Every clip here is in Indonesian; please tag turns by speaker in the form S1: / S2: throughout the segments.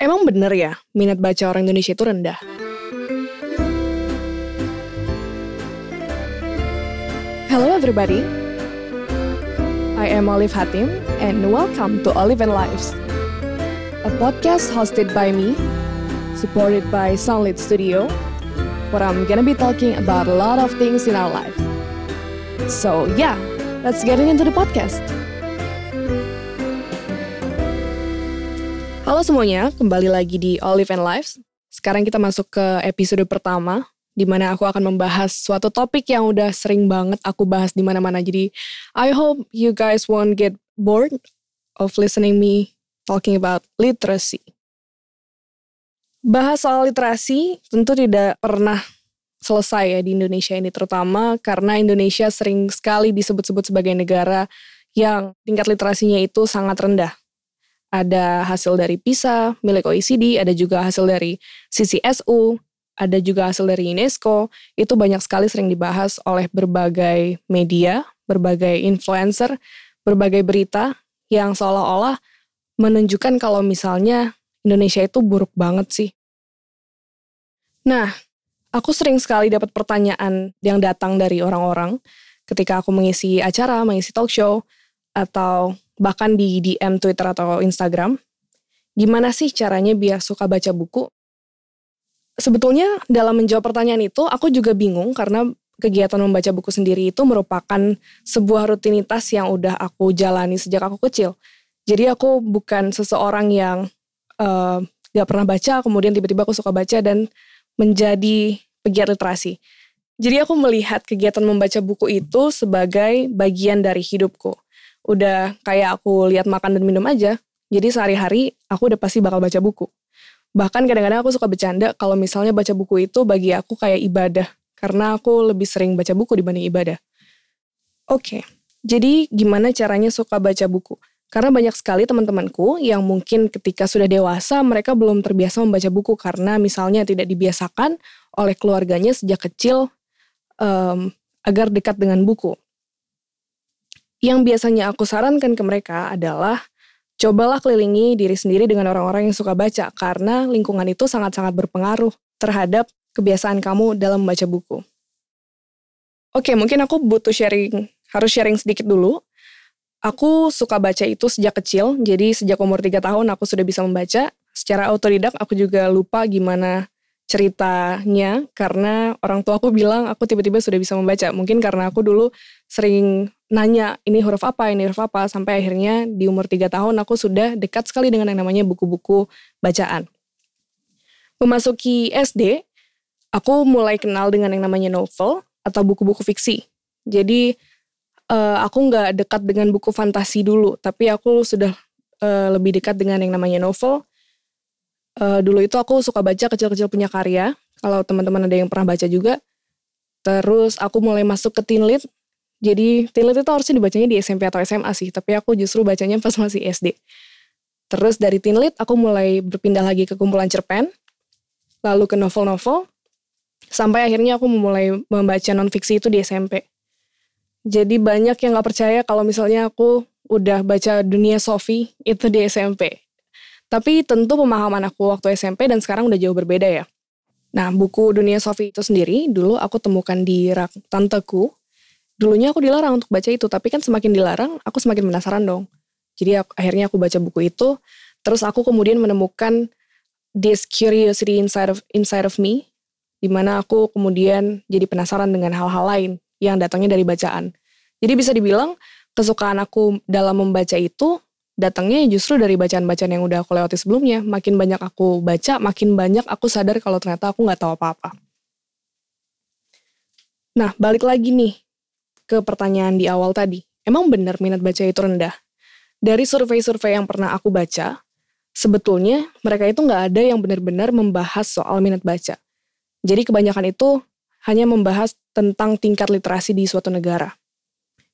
S1: Emang bener ya, minat baca orang Indonesia itu rendah? Hello everybody, I am Olive Hatim and welcome to Olive and Lives, a podcast hosted by me, supported by Soundlit Studio, where I'm gonna be talking about a lot of things in our life. So yeah, let's get into the podcast. Halo semuanya, kembali lagi di Olive and Lives. Sekarang kita masuk ke episode pertama, di mana aku akan membahas suatu topik yang udah sering banget aku bahas di mana-mana. Jadi, I hope you guys won't get bored of listening me talking about literacy. Bahas soal literasi tentu tidak pernah selesai ya di Indonesia ini, terutama karena Indonesia sering sekali disebut-sebut sebagai negara yang tingkat literasinya itu sangat rendah ada hasil dari PISA milik OECD, ada juga hasil dari CCSU, ada juga hasil dari UNESCO. Itu banyak sekali sering dibahas oleh berbagai media, berbagai influencer, berbagai berita yang seolah-olah menunjukkan kalau misalnya Indonesia itu buruk banget sih. Nah, aku sering sekali dapat pertanyaan yang datang dari orang-orang ketika aku mengisi acara, mengisi talk show, atau bahkan di DM Twitter atau Instagram, gimana sih caranya biar suka baca buku? Sebetulnya dalam menjawab pertanyaan itu, aku juga bingung karena kegiatan membaca buku sendiri itu merupakan sebuah rutinitas yang udah aku jalani sejak aku kecil. Jadi aku bukan seseorang yang uh, gak pernah baca, kemudian tiba-tiba aku suka baca dan menjadi pegiat literasi. Jadi aku melihat kegiatan membaca buku itu sebagai bagian dari hidupku udah kayak aku lihat makan dan minum aja. Jadi sehari-hari aku udah pasti bakal baca buku. Bahkan kadang-kadang aku suka bercanda kalau misalnya baca buku itu bagi aku kayak ibadah. Karena aku lebih sering baca buku dibanding ibadah. Oke, jadi gimana caranya suka baca buku? Karena banyak sekali teman-temanku yang mungkin ketika sudah dewasa mereka belum terbiasa membaca buku karena misalnya tidak dibiasakan oleh keluarganya sejak kecil um, agar dekat dengan buku yang biasanya aku sarankan ke mereka adalah cobalah kelilingi diri sendiri dengan orang-orang yang suka baca karena lingkungan itu sangat-sangat berpengaruh terhadap kebiasaan kamu dalam membaca buku. Oke, mungkin aku butuh sharing, harus sharing sedikit dulu. Aku suka baca itu sejak kecil, jadi sejak umur 3 tahun aku sudah bisa membaca. Secara autodidak aku juga lupa gimana ceritanya karena orang tua aku bilang aku tiba-tiba sudah bisa membaca. Mungkin karena aku dulu sering nanya ini huruf apa, ini huruf apa, sampai akhirnya di umur 3 tahun aku sudah dekat sekali dengan yang namanya buku-buku bacaan. Memasuki SD, aku mulai kenal dengan yang namanya novel atau buku-buku fiksi. Jadi uh, aku nggak dekat dengan buku fantasi dulu, tapi aku sudah uh, lebih dekat dengan yang namanya novel uh, dulu itu aku suka baca kecil-kecil punya karya. Kalau teman-teman ada yang pernah baca juga. Terus aku mulai masuk ke teen lit. Jadi lit itu harusnya dibacanya di SMP atau SMA sih. Tapi aku justru bacanya pas masih SD. Terus dari teen lit aku mulai berpindah lagi ke kumpulan cerpen. Lalu ke novel-novel. Sampai akhirnya aku memulai membaca non-fiksi itu di SMP. Jadi banyak yang gak percaya kalau misalnya aku udah baca dunia Sophie itu di SMP. Tapi tentu pemahaman aku waktu SMP dan sekarang udah jauh berbeda ya. Nah, buku Dunia Sofi itu sendiri dulu aku temukan di rak tanteku. Dulunya aku dilarang untuk baca itu, tapi kan semakin dilarang, aku semakin penasaran dong. Jadi aku, akhirnya aku baca buku itu, terus aku kemudian menemukan this curiosity inside of inside of me, di mana aku kemudian jadi penasaran dengan hal-hal lain yang datangnya dari bacaan. Jadi bisa dibilang kesukaan aku dalam membaca itu datangnya justru dari bacaan-bacaan yang udah aku lewati sebelumnya. Makin banyak aku baca, makin banyak aku sadar kalau ternyata aku nggak tahu apa-apa. Nah, balik lagi nih ke pertanyaan di awal tadi. Emang benar minat baca itu rendah? Dari survei-survei yang pernah aku baca, sebetulnya mereka itu nggak ada yang benar-benar membahas soal minat baca. Jadi kebanyakan itu hanya membahas tentang tingkat literasi di suatu negara.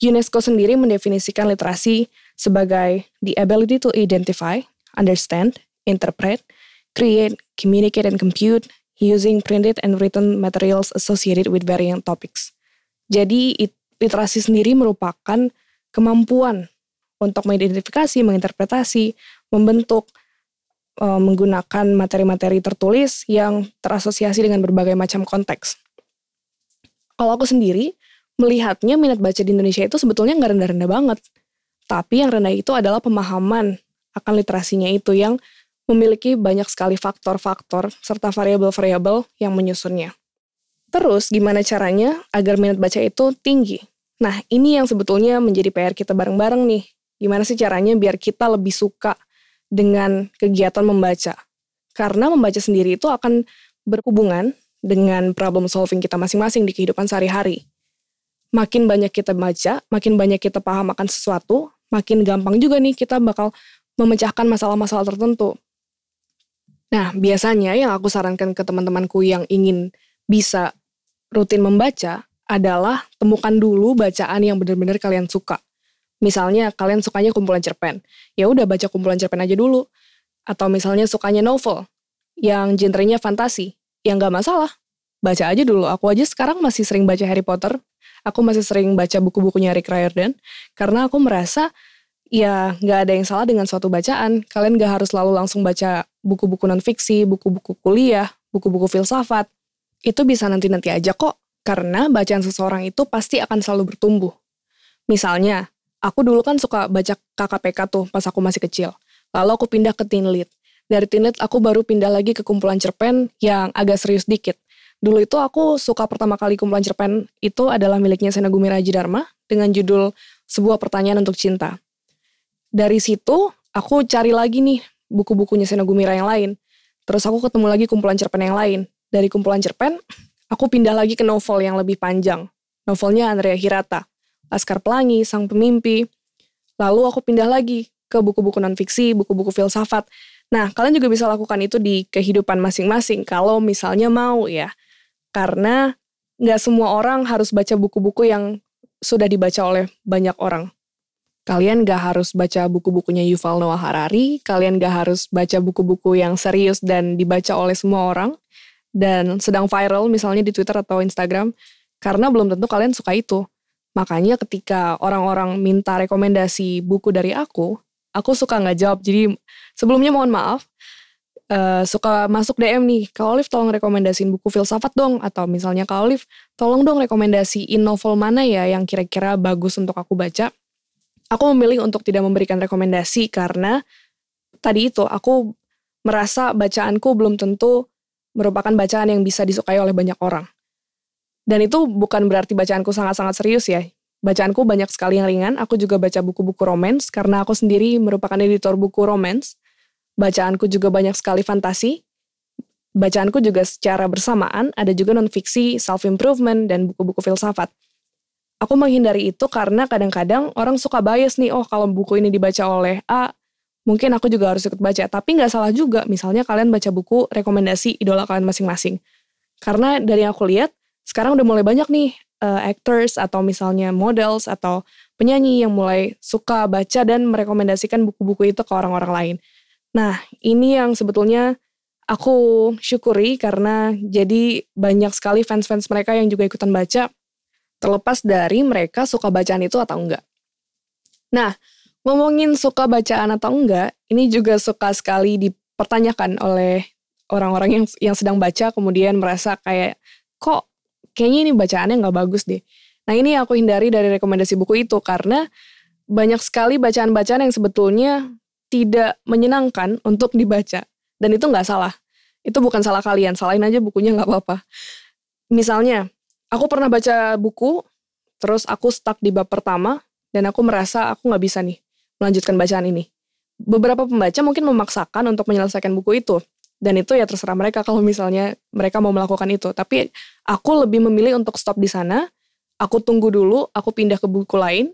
S1: UNESCO sendiri mendefinisikan literasi sebagai the ability to identify, understand, interpret, create, communicate, and compute using printed and written materials associated with varying topics. Jadi literasi sendiri merupakan kemampuan untuk mengidentifikasi, menginterpretasi, membentuk uh, menggunakan materi-materi tertulis yang terasosiasi dengan berbagai macam konteks. Kalau aku sendiri, melihatnya minat baca di Indonesia itu sebetulnya nggak rendah-rendah banget. Tapi yang rendah itu adalah pemahaman akan literasinya itu yang memiliki banyak sekali faktor-faktor serta variabel-variabel yang menyusunnya. Terus, gimana caranya agar minat baca itu tinggi? Nah, ini yang sebetulnya menjadi PR kita bareng-bareng nih. Gimana sih caranya biar kita lebih suka dengan kegiatan membaca? Karena membaca sendiri itu akan berhubungan dengan problem solving kita masing-masing di kehidupan sehari-hari. Makin banyak kita baca, makin banyak kita paham akan sesuatu, makin gampang juga nih kita bakal memecahkan masalah-masalah tertentu. Nah, biasanya yang aku sarankan ke teman-temanku yang ingin bisa rutin membaca adalah temukan dulu bacaan yang benar-benar kalian suka. Misalnya kalian sukanya kumpulan cerpen, ya udah baca kumpulan cerpen aja dulu. Atau misalnya sukanya novel yang genrenya fantasi, ya nggak masalah. Baca aja dulu. Aku aja sekarang masih sering baca Harry Potter. Aku masih sering baca buku-bukunya Rick Riordan. Karena aku merasa ya nggak ada yang salah dengan suatu bacaan. Kalian nggak harus selalu langsung baca buku-buku non-fiksi, buku-buku kuliah, buku-buku filsafat. Itu bisa nanti-nanti aja kok. Karena bacaan seseorang itu pasti akan selalu bertumbuh. Misalnya, aku dulu kan suka baca KKPK tuh pas aku masih kecil. Lalu aku pindah ke teen lit. Dari teen lit aku baru pindah lagi ke kumpulan cerpen yang agak serius dikit. Dulu itu aku suka pertama kali kumpulan cerpen itu adalah miliknya Senagumi Raji Dharma dengan judul Sebuah Pertanyaan Untuk Cinta. Dari situ aku cari lagi nih buku-bukunya Senagumi yang lain. Terus aku ketemu lagi kumpulan cerpen yang lain. Dari kumpulan cerpen, aku pindah lagi ke novel yang lebih panjang. Novelnya Andrea Hirata, Laskar Pelangi, Sang Pemimpi. Lalu aku pindah lagi ke buku-buku non-fiksi, buku-buku filsafat. Nah, kalian juga bisa lakukan itu di kehidupan masing-masing kalau misalnya mau ya. Karena nggak semua orang harus baca buku-buku yang sudah dibaca oleh banyak orang. Kalian nggak harus baca buku-bukunya Yuval Noah Harari, kalian nggak harus baca buku-buku yang serius dan dibaca oleh semua orang, dan sedang viral misalnya di Twitter atau Instagram, karena belum tentu kalian suka itu. Makanya ketika orang-orang minta rekomendasi buku dari aku, aku suka nggak jawab. Jadi sebelumnya mohon maaf, uh, suka masuk DM nih, Kak Olive tolong rekomendasiin buku filsafat dong. Atau misalnya Kak Olive, tolong dong rekomendasiin novel mana ya yang kira-kira bagus untuk aku baca. Aku memilih untuk tidak memberikan rekomendasi karena tadi itu aku merasa bacaanku belum tentu merupakan bacaan yang bisa disukai oleh banyak orang. Dan itu bukan berarti bacaanku sangat-sangat serius ya. Bacaanku banyak sekali yang ringan. Aku juga baca buku-buku romance karena aku sendiri merupakan editor buku romance. Bacaanku juga banyak sekali fantasi. Bacaanku juga secara bersamaan ada juga non-fiksi, self-improvement, dan buku-buku filsafat. Aku menghindari itu karena kadang-kadang orang suka bias nih, oh kalau buku ini dibaca oleh A, mungkin aku juga harus ikut baca. Tapi nggak salah juga, misalnya kalian baca buku rekomendasi idola kalian masing-masing. Karena dari yang aku lihat, sekarang udah mulai banyak nih uh, actors atau misalnya models atau penyanyi yang mulai suka baca dan merekomendasikan buku-buku itu ke orang-orang lain. Nah, ini yang sebetulnya aku syukuri karena jadi banyak sekali fans-fans mereka yang juga ikutan baca terlepas dari mereka suka bacaan itu atau enggak. Nah, ngomongin suka bacaan atau enggak, ini juga suka sekali dipertanyakan oleh orang-orang yang yang sedang baca kemudian merasa kayak kok kayaknya ini bacaannya nggak bagus deh. Nah ini aku hindari dari rekomendasi buku itu karena banyak sekali bacaan-bacaan yang sebetulnya tidak menyenangkan untuk dibaca. Dan itu nggak salah. Itu bukan salah kalian, salahin aja bukunya nggak apa-apa. Misalnya, aku pernah baca buku, terus aku stuck di bab pertama, dan aku merasa aku nggak bisa nih melanjutkan bacaan ini. Beberapa pembaca mungkin memaksakan untuk menyelesaikan buku itu, dan itu ya terserah mereka kalau misalnya mereka mau melakukan itu. Tapi aku lebih memilih untuk stop di sana. Aku tunggu dulu aku pindah ke buku lain.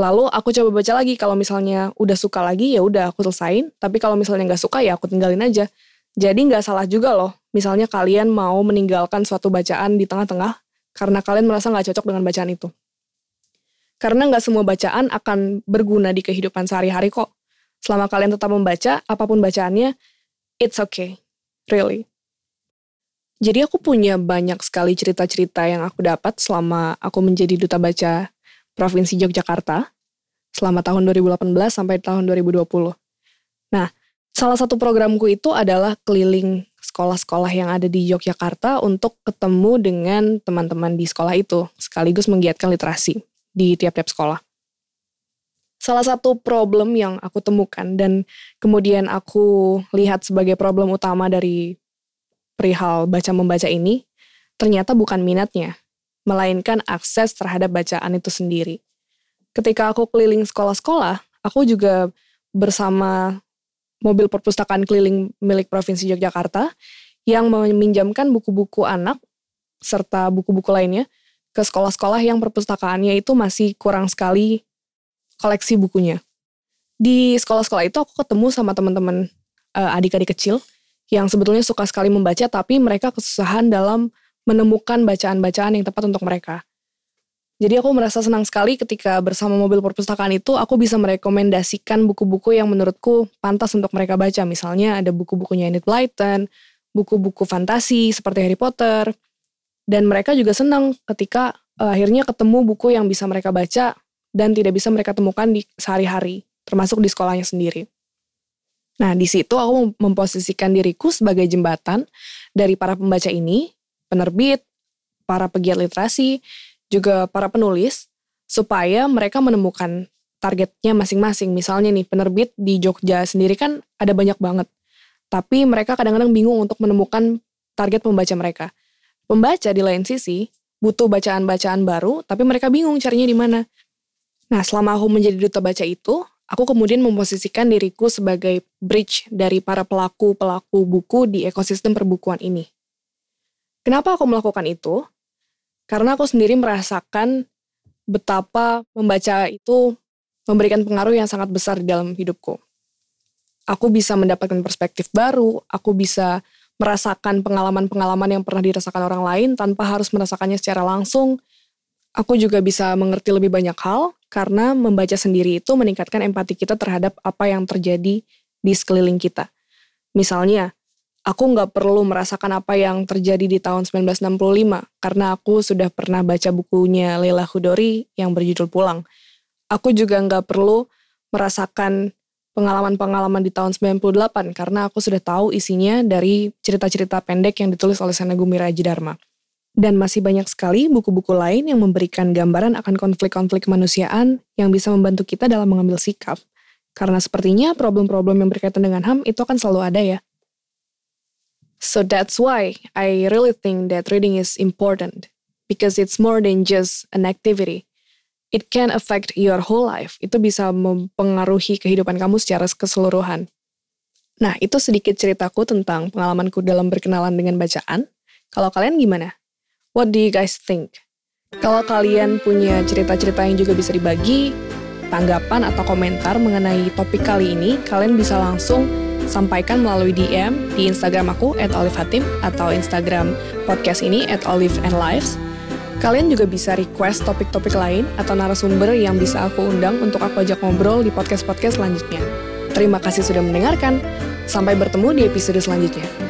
S1: Lalu aku coba baca lagi. Kalau misalnya udah suka lagi ya udah aku selesain. Tapi kalau misalnya nggak suka ya aku tinggalin aja. Jadi nggak salah juga loh misalnya kalian mau meninggalkan suatu bacaan di tengah-tengah karena kalian merasa nggak cocok dengan bacaan itu karena nggak semua bacaan akan berguna di kehidupan sehari-hari kok selama kalian tetap membaca apa pun bacaannya it's okay, really. Jadi aku punya banyak sekali cerita-cerita yang aku dapat selama aku menjadi duta baca Provinsi Yogyakarta selama tahun 2018 sampai tahun 2020. Nah, Salah satu programku itu adalah keliling sekolah-sekolah yang ada di Yogyakarta untuk ketemu dengan teman-teman di sekolah itu, sekaligus menggiatkan literasi di tiap-tiap sekolah. Salah satu problem yang aku temukan dan kemudian aku lihat sebagai problem utama dari perihal baca-membaca ini, ternyata bukan minatnya, melainkan akses terhadap bacaan itu sendiri. Ketika aku keliling sekolah-sekolah, aku juga bersama mobil perpustakaan keliling milik Provinsi Yogyakarta yang meminjamkan buku-buku anak serta buku-buku lainnya ke sekolah-sekolah yang perpustakaannya itu masih kurang sekali koleksi bukunya. Di sekolah-sekolah itu aku ketemu sama teman-teman uh, adik-adik kecil yang sebetulnya suka sekali membaca tapi mereka kesusahan dalam menemukan bacaan-bacaan yang tepat untuk mereka. Jadi aku merasa senang sekali ketika bersama mobil perpustakaan itu aku bisa merekomendasikan buku-buku yang menurutku pantas untuk mereka baca. Misalnya ada buku-bukunya Enid Blyton, buku-buku fantasi seperti Harry Potter. Dan mereka juga senang ketika uh, akhirnya ketemu buku yang bisa mereka baca dan tidak bisa mereka temukan di sehari-hari, termasuk di sekolahnya sendiri. Nah, di situ aku memposisikan diriku sebagai jembatan dari para pembaca ini, penerbit, para pegiat literasi, juga para penulis, supaya mereka menemukan targetnya masing-masing. Misalnya nih, penerbit di Jogja sendiri kan ada banyak banget. Tapi mereka kadang-kadang bingung untuk menemukan target pembaca mereka. Pembaca di lain sisi butuh bacaan-bacaan baru, tapi mereka bingung carinya di mana. Nah, selama aku menjadi duta baca itu, aku kemudian memposisikan diriku sebagai bridge dari para pelaku-pelaku buku di ekosistem perbukuan ini. Kenapa aku melakukan itu? Karena aku sendiri merasakan betapa membaca itu memberikan pengaruh yang sangat besar di dalam hidupku. Aku bisa mendapatkan perspektif baru, aku bisa merasakan pengalaman-pengalaman yang pernah dirasakan orang lain tanpa harus merasakannya secara langsung. Aku juga bisa mengerti lebih banyak hal, karena membaca sendiri itu meningkatkan empati kita terhadap apa yang terjadi di sekeliling kita. Misalnya, aku nggak perlu merasakan apa yang terjadi di tahun 1965 karena aku sudah pernah baca bukunya Leila Hudori yang berjudul Pulang. Aku juga nggak perlu merasakan pengalaman-pengalaman di tahun 98 karena aku sudah tahu isinya dari cerita-cerita pendek yang ditulis oleh Senagumi Raji Dharma. Dan masih banyak sekali buku-buku lain yang memberikan gambaran akan konflik-konflik kemanusiaan yang bisa membantu kita dalam mengambil sikap. Karena sepertinya problem-problem yang berkaitan dengan HAM itu akan selalu ada ya. So that's why I really think that reading is important. Because it's more than just an activity. It can affect your whole life. Itu bisa mempengaruhi kehidupan kamu secara keseluruhan. Nah, itu sedikit ceritaku tentang pengalamanku dalam berkenalan dengan bacaan. Kalau kalian gimana? What do you guys think? Kalau kalian punya cerita-cerita yang juga bisa dibagi, tanggapan atau komentar mengenai topik kali ini, kalian bisa langsung sampaikan melalui DM di Instagram aku at olivehatim atau Instagram podcast ini at olive and lives. Kalian juga bisa request topik-topik lain atau narasumber yang bisa aku undang untuk aku ajak ngobrol di podcast-podcast selanjutnya. Terima kasih sudah mendengarkan. Sampai bertemu di episode selanjutnya.